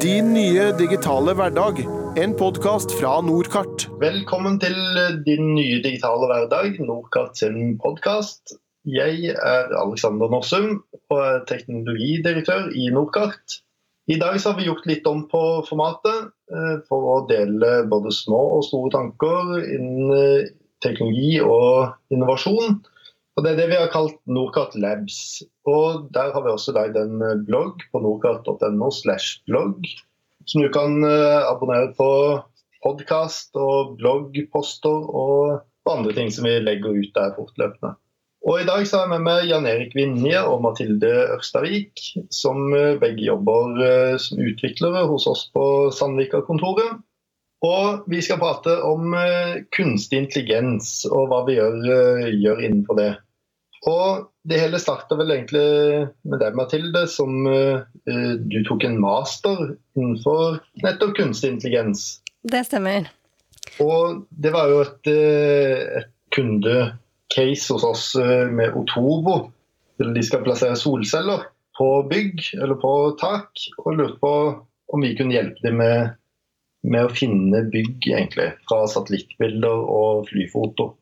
Din nye digitale hverdag. En podkast fra Nordkart. Velkommen til din nye digitale hverdag, Nordkart sin podkast. Jeg er Alexander Norsum og er teknologidirektør i Nordkart. I dag har vi gjort litt om på formatet eh, for å dele både små og store tanker innen eh, teknologi og innovasjon. Og Det er det vi har kalt Nordkart Labs. Og Der har vi også lagd en blogg på nordkart.no slash blogg, som du kan uh, abonnere på podkast og bloggposter og andre ting som vi legger ut der fortløpende. Og I dag så har jeg med meg Jan Erik Vinje og Mathilde Ørstavik, som uh, begge jobber som utviklere hos oss på Sandvika-kontoret. Og vi skal prate om uh, kunstig intelligens og hva vi gjør, uh, gjør, innenfor det. Og det hele starta vel egentlig med deg, Mathilde, som uh, du tok en master innenfor nettopp kunstig intelligens. Det stemmer. Og det var jo et, et kundecase hos oss med Otovo. De skal plassere solceller på bygg eller på tak, og lurte på om vi kunne hjelpe dem med med å finne bygg, egentlig, fra satellittbilder og flyfoto.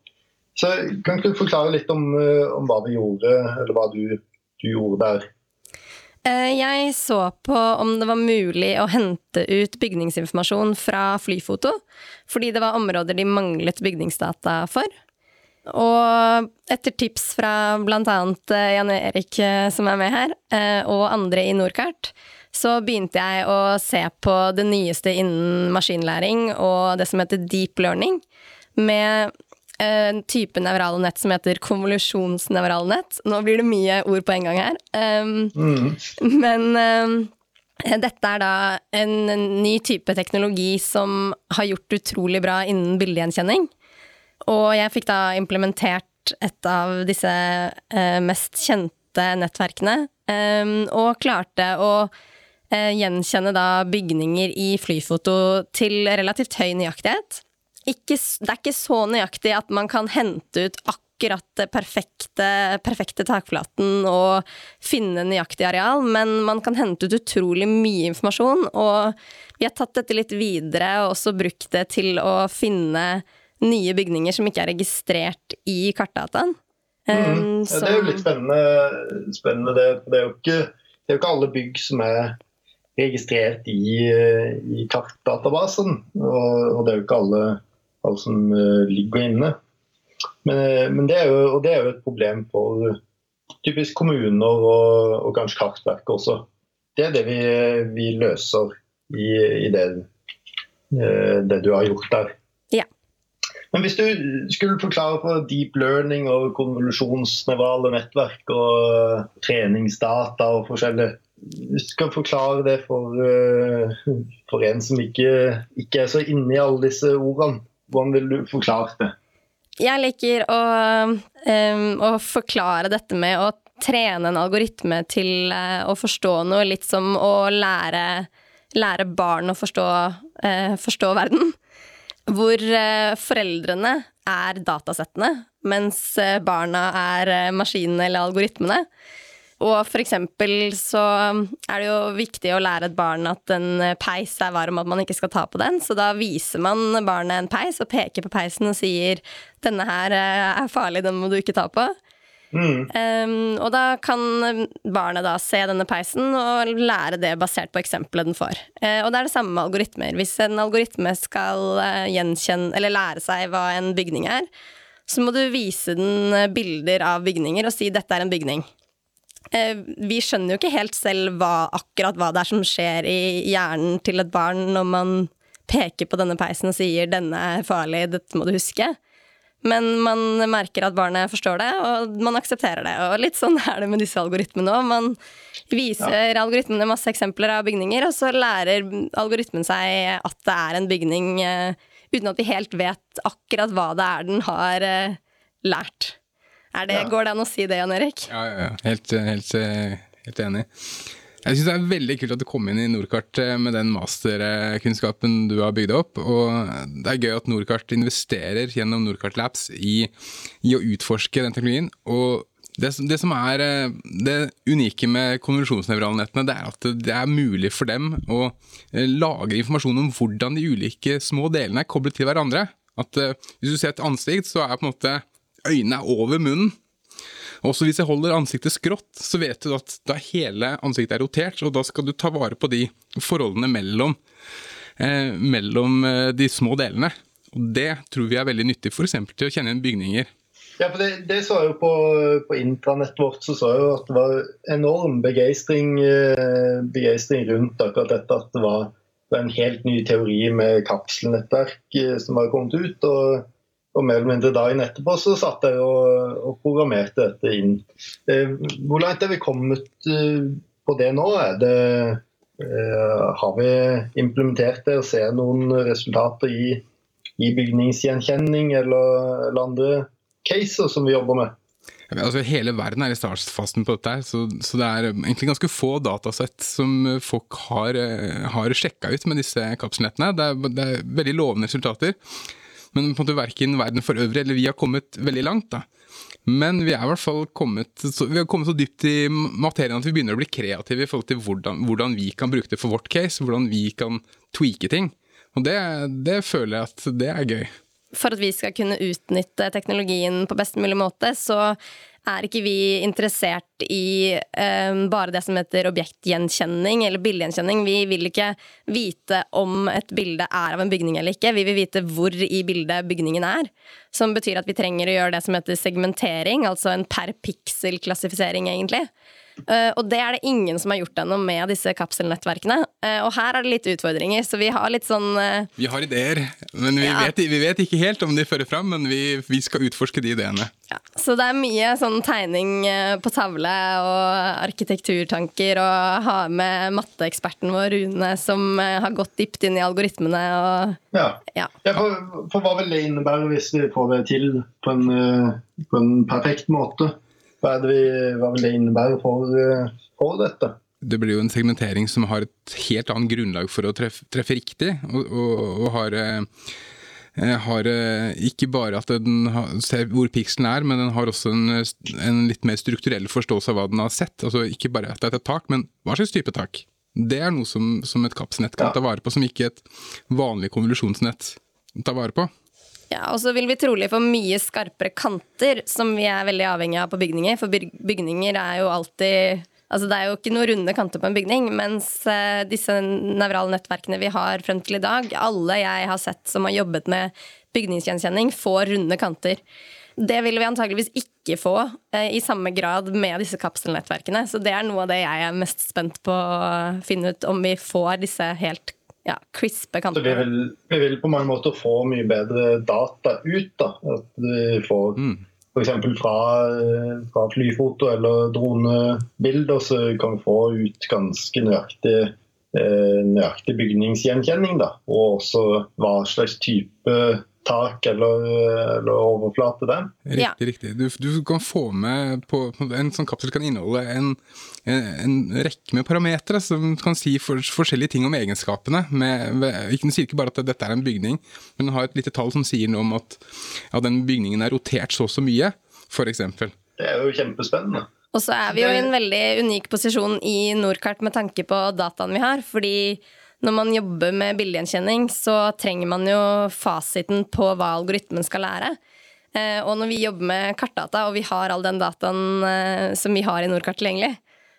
Så Kan ikke du forklare litt om, eh, om hva vi gjorde, eller hva du, du, gjorde der? Eh, jeg så på om det var mulig å hente ut bygningsinformasjon fra flyfoto, fordi det var områder de manglet bygningsdata for. Og etter tips fra bl.a. Eh, Jan Erik som er med her, og andre i Norkart, så begynte jeg å se på det nyeste innen maskinlæring og det som heter deep learning, med en type nevrale nett som heter konvolusjonsnevrale nett. Nå blir det mye ord på en gang her. Um, mm. Men um, dette er da en, en ny type teknologi som har gjort utrolig bra innen bildegjenkjenning. Og jeg fikk da implementert et av disse uh, mest kjente nettverkene, um, og klarte å eh, gjenkjenne da bygninger i flyfoto til relativt høy nøyaktighet. Ikke, det er ikke så nøyaktig at man kan hente ut akkurat det perfekte, perfekte takflaten og finne nøyaktig areal, men man kan hente ut utrolig mye informasjon. Og vi har tatt dette litt videre og også brukt det til å finne nye bygninger som ikke er registrert i kartdataen. Mm. Ja, det er jo litt spennende. spennende det. Det, er jo ikke, det er jo ikke alle bygg som er registrert i, i kartdatabasen. Og, og, det er jo ikke alle, alle som uh, ligger inne. Men, eh, men det, er jo, og det er jo et problem for typisk kommuner og, og kanskje Kartverket også. Det er det vi, vi løser i, i det, det, du har gjort der. Men hvis du skulle forklare på deep learning og konvolusjonsnevrale nettverk og treningsdata og forskjellig hvis du skal forklare det for, uh, for en som ikke, ikke, er så inne i alle disse ordene, hvordan vil du forklare det? Jeg liker å, um, å forklare dette med å trene en algoritme til uh, å forstå noe, litt som å lære, lære barn å forstå, uh, forstå verden. Hvor foreldrene er datasettene, mens barna er maskinene eller algoritmene. Og for eksempel så er det jo viktig å lære et barn at en peis er varm, at man ikke skal ta på den. Så da viser man barnet en peis og peker på peisen og sier 'denne her eh, er farlig, den må du ikke ta på'. Mm. Um, og da kan barnet da se denne peisen og lære det basert på eksempelet den får. Uh, og det er det samme med algoritmer. Hvis en algoritme skal uh, gjenkjenne eller lære seg hva en bygning er, så må du vise den bilder av bygninger og si 'dette er en bygning'. Uh, vi skjønner jo ikke helt selv hva, akkurat hva det er som skjer i hjernen til et barn når man peker på denne peisen og sier 'denne er farlig, dette må du huske'. Men man merker at barnet forstår det, og man aksepterer det. Og litt sånn er det med disse algoritmene òg. Man viser ja. algoritmene masse eksempler av bygninger, og så lærer algoritmen seg at det er en bygning, uh, uten at vi helt vet akkurat hva det er den har uh, lært. Det, ja. Går det an å si det, Jan Erik? Ja, ja, ja. Helt, helt, helt enig. Jeg syns det er veldig kult at du kom inn i Nordkart eh, med den masterkunnskapen du har bygd opp. Og det er gøy at Nordkart investerer gjennom Nordkart Labs i, i å utforske den teknologien. Og Det, det som er eh, det unike med konvensjonsnevralnettene, det er at det er mulig for dem å eh, lagre informasjon om hvordan de ulike små delene er koblet til hverandre. At Hvis du ser et ansikt, så er på en måte øynene er over munnen. Også hvis jeg holder ansiktet skrått, så vet du at da hele ansiktet er rotert, og da skal du ta vare på de forholdene mellom, eh, mellom eh, de små delene. Og Det tror vi er veldig nyttig f.eks. til å kjenne igjen bygninger. Ja, for det, det så jeg jo på, på intranettet vårt, så så jeg jo at det var enorm begeistring, eh, rundt akkurat dette. At det var, en helt ny teori med kapselnettverk eh, som var kommet ut. og og mer eller mindre dagen etterpå så satt jeg og, og programmerte dette inn. Eh, hvor langt er vi kommet eh, på det nå? Det, eh, har vi implementert det og ser noen resultater i, i bygningsgjenkjenning eller, eller andre caser som vi jobber med? Altså, hele verden er i startfasen på dette, så, så det er egentlig ganske få datasett som folk har, eh, har sjekka ut med disse kapselnettene. Det det er veldig lovende resultater. Men på en måte verken verden for øvrig eller vi har kommet veldig langt. da. Men vi er i hvert fall kommet så, vi har kommet så dypt i materien at vi begynner å bli kreative i forhold til hvordan, hvordan vi kan bruke det for vårt case, hvordan vi kan tweake ting. Og det, det føler jeg at det er gøy. For at vi skal kunne utnytte teknologien på best mulig måte, så er ikke vi interessert i um, bare det som heter objektgjenkjenning eller bildegjenkjenning. Vi vil ikke vite om et bilde er av en bygning eller ikke. Vi vil vite hvor i bildet bygningen er. Som betyr at vi trenger å gjøre det som heter segmentering, altså en per pixel-klassifisering, egentlig. Uh, og det er det ingen som har gjort ennå med disse kapselnettverkene. Uh, og her er det litt utfordringer, så vi har litt sånn uh, Vi har ideer, men vi, Ja. vet, vi vet ikke helt om de fører fram. Men vi, vi skal utforske de ideene. ja. Så det er mye sånn tegning på tavle og arkitekturtanker og ha med matteeksperten vår Rune som eh, har gått dypt inn i algoritmene og Ja. ja. Ja, for, for Hva vil det innebære hvis vi får det til på en, eh, på en perfekt måte? Hva, er det vi, hva vil det innebære for, eh, for dette? Det blir jo en segmentering som har et helt annet grunnlag for å treffe, treffe riktig, og, og, og har, eh, har eh, ikke bare at den ser hvor pikselen er, men den har også en, en litt mer strukturell forståelse av hva den har sett. Altså Ikke bare at det er et tak, men hva slags type tak. Det er noe som, som et kapsnett kan Ja. ta vare på, som ikke et vanlig konvolusjonsnett tar vare på. Ja, og så vil vi trolig få mye skarpere kanter, som vi er veldig avhengig av på bygninger. For bygninger er jo alltid Altså Det er jo ikke noen runde kanter på en bygning, mens eh, disse nevrale nettverkene vi har frem til i dag, alle jeg har sett som har jobbet med bygningsgjenkjenning, får runde kanter. Det vil vi antageligvis ikke få eh, i samme grad med disse kapselnettverkene. Så det er noe av det jeg er mest spent på å finne ut, om vi får disse helt ja, crispe Så vi vil, vi vil på mange måter få mye bedre data ut. da. At vi får Mm. f.eks. Fra, fra flyfoto eller dronebilder, så kan vi få ut ganske nøyaktig, eh, nøyaktig bygningsgjenkjenning. da. Og også hva slags type tak eller, eller overflate det er. Riktig, Ja. riktig. Du, du kan få med på, En sånn kapsel kan inneholde en, en, en rekke med parametere som kan si for, forskjellige ting om egenskapene. Med, med, den sier ikke bare at dette er en bygning, men den har et lite tall som sier noe om at ja, den bygningen er rotert så og så mye, f.eks. Det er jo kjempespennende. Og så er vi jo i en veldig unik posisjon i Nordkart med tanke på dataen vi har. Fordi når man jobber med bildegjenkjenning, så trenger man jo fasiten på hva algoritmen skal lære. Eh, Og når vi jobber med kartdata, og vi har all den dataen eh, som vi har i Nordkart tilgjengelig,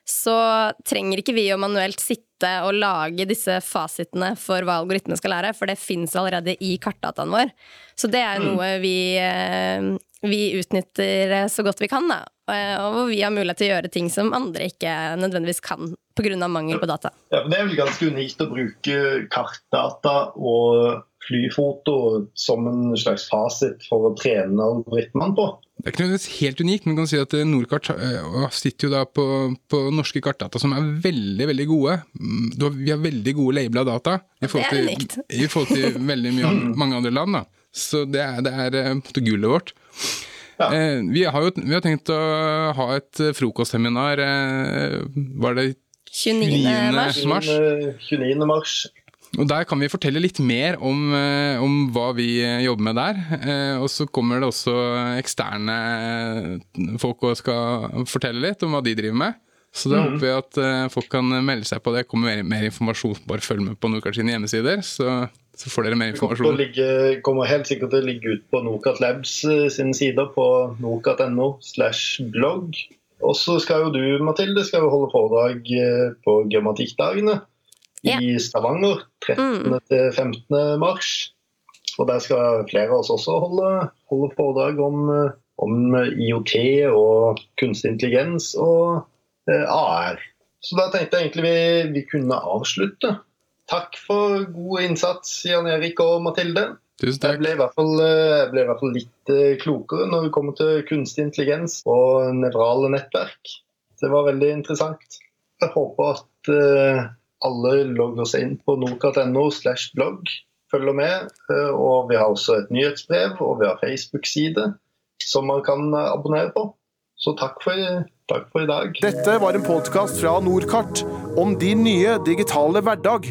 så trenger ikke vi å manuelt sitte og lage disse fasitene for hva algoritmen skal lære, for det fins allerede i kartdataen vår. Så det er noe vi, eh, vi utnytter eh, så godt vi kan, da. Eh, Og hvor vi har mulighet til å gjøre ting som andre ikke nødvendigvis kan pga. mangel på data. Ja, men det er vel ganske unikt å bruke kartdata og flyfoto som en slags fasit for å trene algoritmene på. Det er ikke nødvendigvis helt unikt, men kan si at eh, Nordkart sitter jo da på, på norske kartdata som er veldig veldig gode. Mm, vi har veldig gode labela data i forhold til, i forhold til veldig mye, mange andre land. da. Så det er, det er på en måte gullet vårt. Ja. Eh, vi, har jo, vi har tenkt å ha et eh, frokostseminar eh, Var det 29. mars. Mars. 29. mars. Og Der kan vi fortelle litt mer om, eh, om hva vi jobber med der. Eh, og så kommer det også eksterne folk og skal fortelle litt om hva de driver med. Så da håper vi at folk kan melde seg på det. kommer mer, mer informasjon. Bare følg med på Nordkart sine hjemmesider, så, så får dere mer informasjon. Det kommer, kommer helt sikkert til å ligge ut på Nokat Labs sine sider på nokat.no slash blogg. Og så skal jo du, Mathilde, skal jo holde foredrag på Grammatikkdagene i Stavanger 13. til 15. mars. Og der skal flere av oss også holde, holde foredrag om, om, IOT og kunstig intelligens og eh, AR. Så da tenkte jeg egentlig vi, vi kunne avslutte. Takk for god innsats, Jan Erik og Mathilde. Tusen takk. Jeg ble, i hvert fall, ble i hvert fall litt eh, klokere når det kommer til kunstig intelligens og nevrale nettverk. Det var veldig interessant. Jeg håper at uh, alle logger seg inn på nordkart.no slash blogg, følger med. Eh, og vi har også et nyhetsbrev, og vi har Facebook-side som man kan abonnere på. Så takk for, takk for i dag. Dette var en podkast fra Nordkart om din nye digitale hverdag.